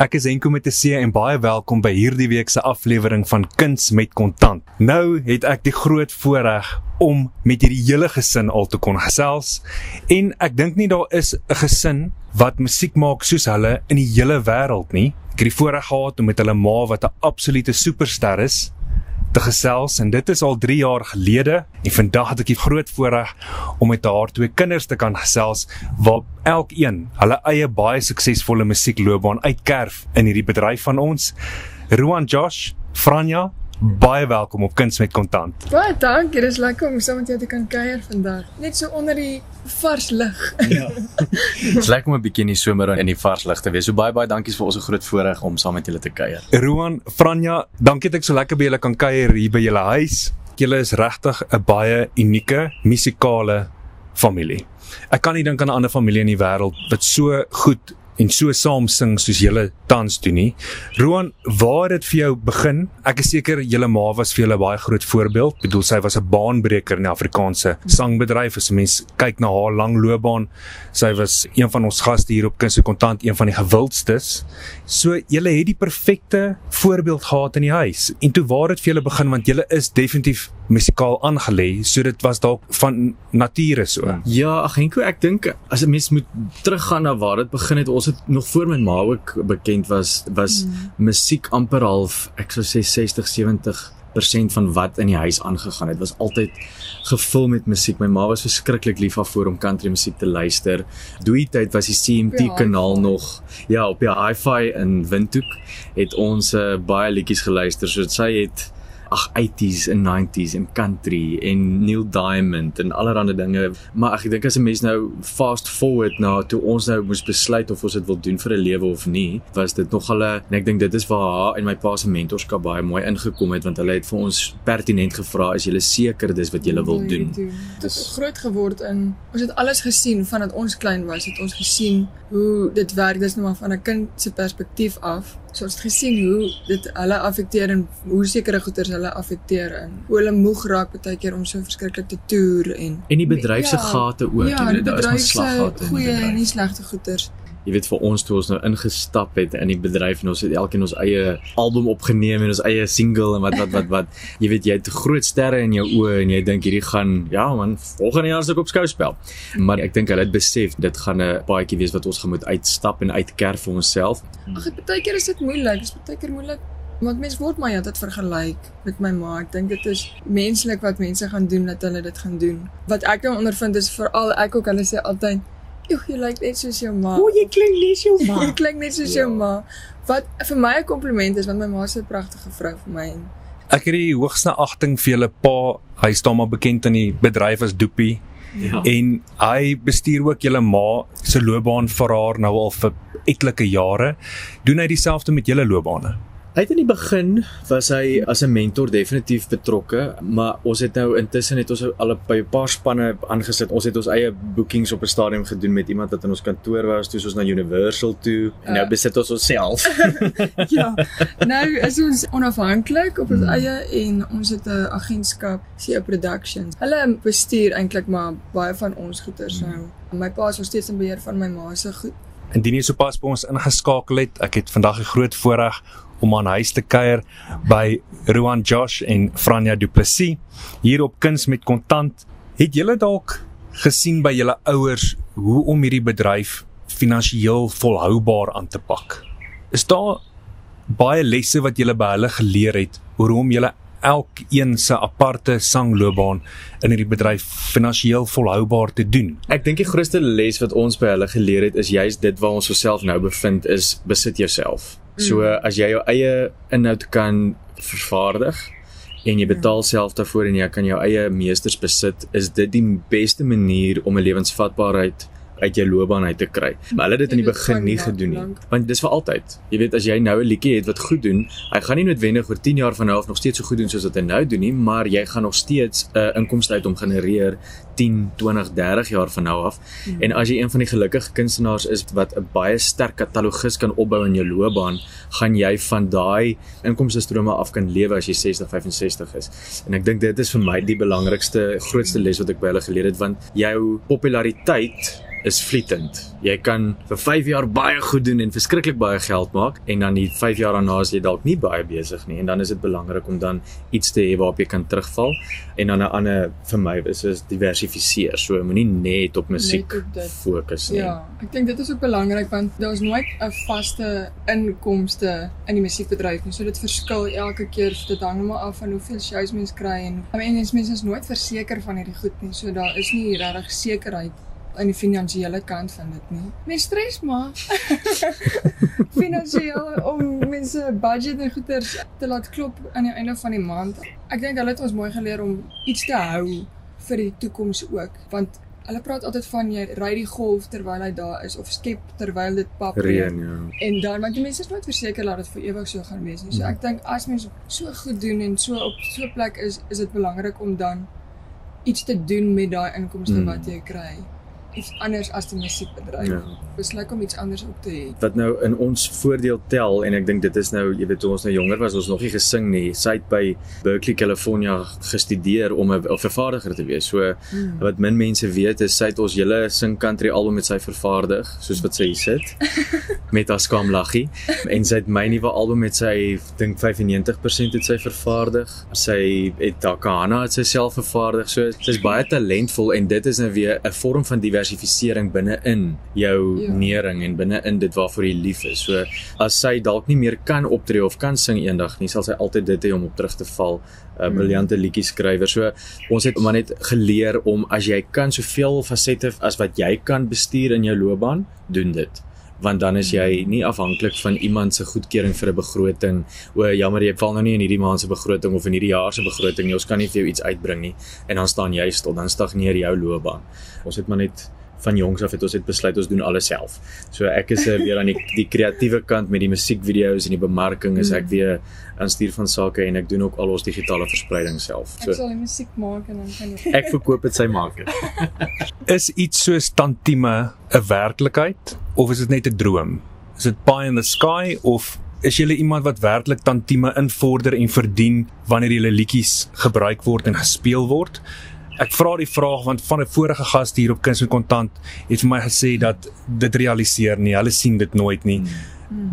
Ek is Enko met 'n C en baie welkom by hierdie week se aflewering van Kuns met Kontant. Nou het ek die groot voorreg om met hierdie hele gesin al te kon gesels en ek dink nie daar is 'n gesin wat musiek maak soos hulle in die hele wêreld nie. Ek het die voorreg gehad om met hulle ma wat 'n absolute superster is te gesels en dit is al 3 jaar gelede en vandag het ek die groot voorreg om met haar twee kinders te kan gesels waar elkeen hulle eie baie suksesvolle musiekloopbaan uitkerf in hierdie bedryf van ons. Roan Josh, Franja, baie welkom op Kuns met Kontant. Baie dankie, dis lekker om saam met jou te kan kuier vandag. Net so onder die vars lig. Ja. Dit's lekker om 'n bietjie in die somer in die vars lig te wees. So baie baie dankie vir ons 'n groot voorreg om saam met julle te kuier. Roan, Franja, dankie dat ek so lekker by julle kan kuier hier by julle huis. Julle is regtig 'n baie unieke musikale familie. Ek kan nie dink aan 'n ander familie in die wêreld wat so goed en so saam sing soos julle tans doen nie. Roan, waar het dit vir jou begin? Ek is seker julle ma was vir julle baie groot voorbeeld. Ek bedoel sy was 'n baanbreker in die Afrikaanse sangbedryf. As 'n mens kyk na haar lang loopbaan, sy was een van ons gaste hier op Kuns en Kontant, een van die gewildstes. So julle het die perfekte voorbeeld gehad in die huis. En toe waar het vir julle begin want julle is definitief musikaal aangelê, so dit was dalk van nature so. Ja, ag Henko, ek dink as 'n mens moet teruggaan na waar dit begin het, ons het nog voor my ma ook bekend was was mm. musiek amper half, ek sou sê 60, 70 persent van wat in die huis aangegaan het was altyd gevul met musiek. My ma was verskriklik lief daarvoor om country musiek te luister. Doei tyd was die CMT Ja, kanaal hi-fi. nog ja, op die hi-fi in Windhoek het ons uh, baie liedjies geluister. So sy het ag 80s en 90s en country en Neil Diamond en allerlei dinge. Maar ek dink as 'n mens nou fast forward na toe ons nou moes besluit of ons dit wil doen vir 'n lewe of nie, was dit nog 'n en ek dink dit is waar haar en my pa se mentorskap baie mooi ingekom het want hulle het vir ons pertinent gevra is jy seker dis wat jy wil doen. Dit het groot geword in ons het alles gesien vandat ons klein was, het ons gesien hoe dit werk dis nou maar van 'n kind se perspektief af. So ons het gesien hoe dit hulle affekteer en hoe sekere goeters hulle affekteer en hoe hulle moeg raak baie keer om so verskriklik te toer en En die bedryf se Ja, gate ook, ja, jy weet daar is maar se slaggate in die goeie en nie slegte goeters. jy weet vir ons toe ons nou ingestap het in die bedryf en ons het elkeen ons eie album opgeneem en ons eie single en wat wat wat wat jy weet jy het groot sterre in jou oë en jy dink hierdie gaan ja man volgende jaar is ek op skouspel maar ek dink hulle het besef dit gaan 'n paadjie wees wat ons gaan moet uitstap en uitkerf vir onsself Ag, ek baie keer is dit moeilik. Dit is baie keer moeilik. Want mense word maar altyd vergelyk met my ma. Ek dink dit is menslik wat mense gaan doen dat hulle dit gaan doen. Wat ek nou ondervind is veral ek ook hulle sê altyd, "Joh, jy lyk net soos jou ma." jy klink nie so Jy klink net soos Ja. jou ma. Wat vir my 'n kompliment is want my ma is 'n pragtige vrou vir my. En Ek het die hoogste agting vir julle pa. Hy staan maar bekend in die bedryf as Doopie ja. en hy bestuur ook julle ma se loopbaan vir haar nou al vir etlike jare. Doen hy dieselfde met julle loopbane? Uit in die begin was hy as 'n mentor definitief betrokke, maar ons het nou intussen het ons al 'n paar spanne aangesit. Ons het ons eie bookings op 'n stadium gedoen met iemand wat in ons kantoor was, toe ons na Universal toe en nou Ja. besit ons onsself. ja, nou is ons onafhanklik op ons Hmm. eie en ons het 'n agentskap, CA Productions. Hulle bestuur eintlik maar baie van ons goeders nou. My pa is nog steeds in beheer van my ma se goed. Indien jy sopas by ons ingeskakel het, ek het vandag 'n groot voorreg om aan huis te kuier by Roan Josh en Franja Du Plessis hier op Kuns met Kontant. Het julle dalk gesien by julle ouers hoe om hierdie bedryf finansiëel volhoubaar aan te pak? Is daar baie lesse wat julle by hulle geleer het oor hoe om julle elkeen se aparte sangloopbaan in hierdie bedryf finansiëel volhoubaar te doen? Ek dink die grootste les wat ons by hulle geleer het is juist dit waar ons osself nou bevind is besit jouself. So as jy jou eie inhoud kan vervaardig en jy betaal self daarvoor en jy kan jou eie meesters besit, is dit die beste manier om 'n lewensvatbaarheid uit jou loopbaan uit te kry. Maar hulle het dit in die begin nie gedoen nie. Want dis vir altyd. Jy weet as jy nou 'n liedjie het wat goed doen, hy gaan nie noodwendig oor 10 jaar van nou af nog steeds so goed doen soos wat hy nou doen nie, maar jy gaan nog steeds 'n uh, inkomste uit hom genereer 10, 20, 30 jaar van nou af. Hmm. En as jy een van die gelukkige kunstenaars is wat 'n baie sterk katalogus kan opbou in jou loopbaan, gaan jy van daai inkomste strome af kan lewe as jy 60, 65 is. En ek dink dit is vir my die belangrikste, grootste les wat ek by hulle geleer het want jou populariteit is vlietend. Jy kan vir 5 jaar baie goed doen en verskriklik baie geld maak en dan die 5 jaar daarna is jy dalk nie baie besig nie en dan is dit belangrik om dan iets te hê waarop jy kan terugval en dan 'n ander vir my is is diversifiseer. So moenie net op musiek fokus nie. Ja, ek dink dit is ook belangrik want daar's nooit 'n vaste inkomste in die musiekbedryf nie. So dit verskil elke keer. Dit hang maar af van hoeveel shows mens kry en I mean, mens mense is nooit verseker van hierdie goed nie. So daar is nie regtig sekerheid aan die finansiële kant van dit nie. Mens stres maar finansiëel om mense budget en goeders te laat klop aan die einde van die maand. Ek dink hulle het ons mooi geleer om iets te hou vir die toekoms ook, want hulle praat altyd van jy ry die golf terwyl hy daar is of skep terwyl dit pap Reën, ja. En dan want die mense is nooit verseker dat dit vir ewig so gaan wees nie. So ek dink as mens so goed doen en so op so 'n plek is, is dit belangrik om dan iets te doen met daai inkomste Mm. wat jy kry. Iets anders as die musiekbedryf. Ja. Besluit om iets anders op te hê. wat nou in ons voordeel tel en ek dink dit is nou jy weet toe ons nou jonger was ons nog nie gesing nie sy het by Berkeley California gestudeer om 'n vervaardiger te wees so Mm. wat min mense weet is sy het ons hele sing country album met sy vervaardig soos wat sy hier sit met haar skaamlaggie en sy het my nuwe album met sy dink 95% het sy vervaardig sy het Takana het sy self vervaardig so sy's baie talentvol en dit is nou weer 'n vorm van diversifisering binne-in jou Ja. nering en binne-in dit waarvoor jy lief is so as sy dalk nie meer kan optree of kan sing eendag nie sal sy altyd dit hê om op terug te val 'n uh, briljante liedjie skrywer. So ons het maar net geleer om as jy kan soveel fasette as wat jy kan bestuur in jou loopbaan, doen dit. Want dan is jy nie afhanklik van iemand se goedkeuring vir 'n begroting. O, jammer, jy val nou nie in hierdie maand se begroting of in hierdie jaar se begroting nie. Ons kan nie vir jou iets uitbring nie. En dan staan jy stil, dan stagneer jou loopbaan. Ons het maar net van jongs af het ons het besluit ons doen alles self. So ek is uh, weer aan die die kreatiewe kant met die musiekvideo's en die bemarking is ek weer aan stuur van sake en ek doen ook al ons digitale verspreiding self. Ek So sal die musiek maak en dan kan jy ek verkoop dit sy maak dit. Is iets soos tantieme 'n werklikheid of is dit net 'n droom? Is dit pie in the sky of is jy iemand wat werklik tantieme invorder en verdien wanneer julle liedjies gebruik word en gespeel word? Ek vra die vraag want van 'n vorige gas hier op Kuns en Kontant het vir my gesê dat dit realiseer nie, hulle sien dit nooit nie.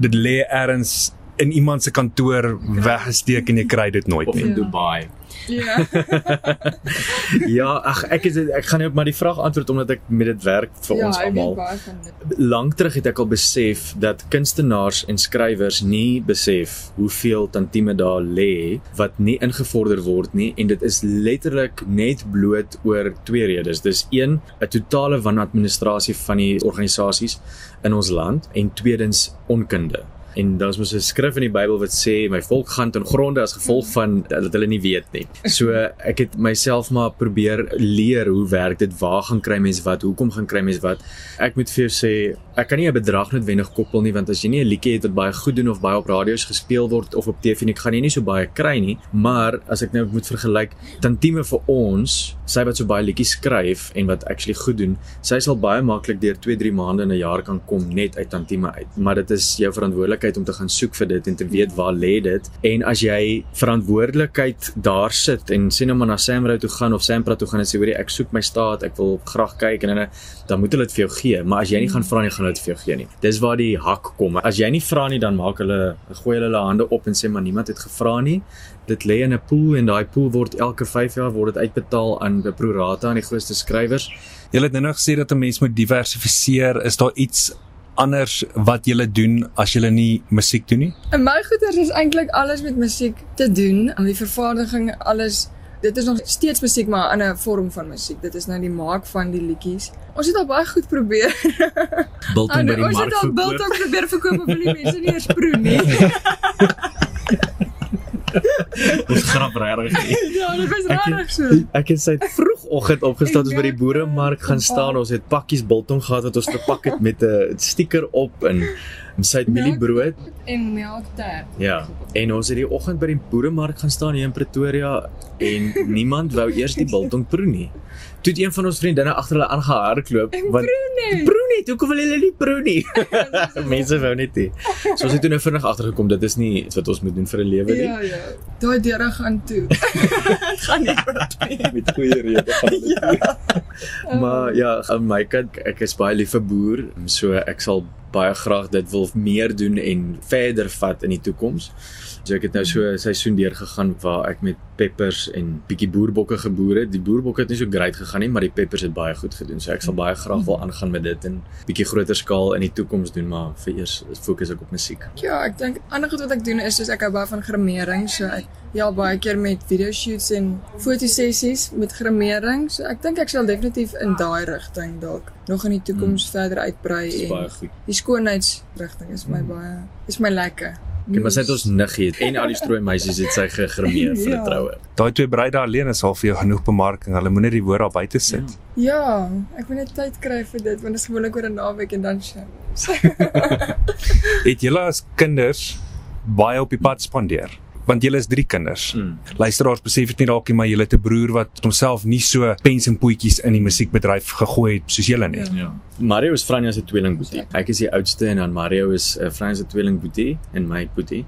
Dit lê ergens in iemand se kantoor weggesteek en jy kry dit nooit Of nie. in Ja. Dubai. Ja. Ja, ag ek is ek gaan net maar die vraag antwoord omdat ek met dit werk vir ja, ons almal. Lank terug het ek al besef dat kunstenaars en skrywers nie besef hoeveel tantieme daar lê wat nie ingevorder word nie en dit is letterlik net bloot oor twee redes. Dis een, 'n totale wanadministrasie van die organisasies in ons land en tweedens onkunde. En daar's mos 'n skrif in die Bybel wat sê my volk gaan ten gronde as gevolg van dat hulle nie weet nie. So ek het myself maar probeer leer hoe werk dit, waar gaan kry mens wat, hoekom gaan kry mens wat. Ek moet vir jou sê, ek kan nie 'n bedrag noodwendig koppel nie want as jy nie 'n liedjie het wat baie goed doen of baie op radio's gespeel word of op TV nie, gaan jy nie so baie kry nie. Maar as ek nou moet vergelyk, tantieme vir ons, sy wat so baie liedjies skryf en wat actually goed doen, sy sal baie maklik deur 2-3 maande in 'n jaar kan kom net uit tantieme uit. Maar dit is jou verantwoordelikheid om te gaan soek vir dit en te weet waar lê dit. En as jy verantwoordelikheid daar sit en sê nou maar na Samrou toe gaan of Sampra toe gaan en sê hoorie ek soek my staat, ek wil graag kyk en dan dan moet hulle dit vir jou gee, maar as jy nie gaan vra nie, gaan hulle dit vir jou gee nie. Dis waar die hak kom. As jy nie vra nie, dan maak hulle gooi hulle hulle hande op en sê maar niemand het gevra nie. Dit lê in 'n pool en daai pool word elke 5 jaar word dit uitbetaal aan 'n pro rata aan die grootste skrywers. Jy het nou nog gesê dat 'n mens moet diversifiseer. Is daar iets anders wat jy doen as jy nie musiek doen nie? En my goeders is eintlik alles met musiek te doen. Aan die vervaardiging, alles. Dit is nog steeds musiek maar 'n ander vorm van musiek. Dit is nou die maak van die liedjies. Ons het al baie goed probeer. Biltong by die ons mark het al biltong probeer verkoop wil die mense nie eens proe nie. Ons grap regtig. ja, dit was Ek- regtig so. Ek het sy vroegoggend opgestaan ons by die boeremark gaan staan. Ons het pakkies biltong gehad wat ons verpak het met 'n stiker op en sy het mieliebrood. En melktert. Ja. En ons het die oggend by die boeremark gaan staan hier in Pretoria en niemand wou eers die biltong proe nie. Toe het een van ons vriendinne agter hulle aangehardloop want Broene. proe nie, hoekom wil hulle nie proe nie? Mense wou net nie. So ons het toe nou vinnig agtergekom dit is nie iets wat ons moet doen vir 'n lewe nie. Ja, ja. Daai deure gaan toe. Dit gaan nie oop nie. Met goeie redes. Ja. Maar ja, aan my kant ek is baie lief vir boer, so ek sal baie graag dit wil meer doen en verder vat in die toekoms. So ek het nou so 'n seisoen deurgegaan waar ek met peppers en bietjie boerbokke geboer het. Die boerbokke het nie so great gegaan nie, maar die peppers het baie goed gedoen. So ek sal baie graag wil aangaan met dit en bietjie groter skaal in die toekoms doen, maar vir eers fokus ek op musiek. Ja, ek dink ander goed wat ek doen is soos ek hou baie van grimering, so ek ja baie keer met video shoots en fotosessies met grimering. So ek dink ek sal definitief in daai rigting dalk nog in die toekoms hmm. verder uitbrei en baie goed. die skoonheidsrigting is my baie is my lekker. Ek maar sit ons niggie het en al die strooi meisies het sy gegrimeer vir 'n Ja. troue. Daai twee bruide alleen is al vir jou genoeg bemarking. Hulle moet net die woord daar buite sit. Ja, ek moet net tyd kry vir dit want dit is gewoonlik oor 'n naweek en dan show. Het julle as kinders baie op die pad spandeer? Want julle is 3 kinders. Mm. Luisteraars besef dit nie dalk nie, maar julle het 'n broer wat homself nie so pens en poetjies in die musiekbedryf gegooi het soos julle nie. Ja. Ja. Mario is Franja se tweelingboetie. Ek is die oudste en dan Mario is uh, Franja se tweelingboetie en my boetie.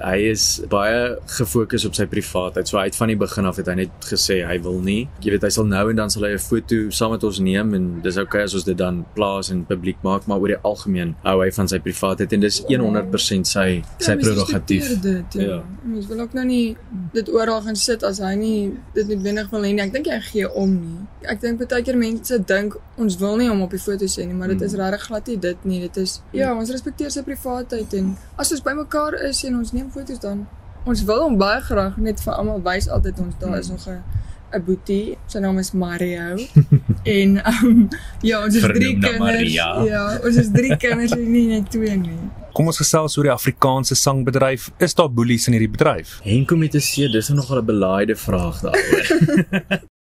Hy is baie gefokus op sy privaatheid. So hy het van die begin af het hy net gesê hy wil nie. Jy weet hy sal nou en dan sal hy 'n foto saam met ons neem en dis okay as ons dit dan plaas en publiek maak, maar oor die algemeen hou hy van sy privaatheid en dis 100% sy sy Ja, mens prerogatief. ja. Ja. Mens wil ook nou nie dit oral gaan sit as hy nie dit noodwendig wil hê nie. Ek dink hy gee om nie. Ek dink baie keer mense dink ons wil nie hom op die foto sien nie, maar dit is Hmm. regtig glad nie dit nie. Dit is ja, ons respekteer sy privaatheid en as ons bymekaar is en ons neem foto's dan ons wil hom baie graag net vir almal wys altyd ons daar Hmm. is nog 'n 'n boetie. Sy naam is Mario. en um, ja, ons is drie Vernoem na kinders. Maria. Ja, ons is drie kinders en nie net twee nie. Kom ons gesels oor die Afrikaanse sangbedryf. Is daar boelies in hierdie bedryf? Henko met 'n C, dis nog 'n belaaide vraag daaroor.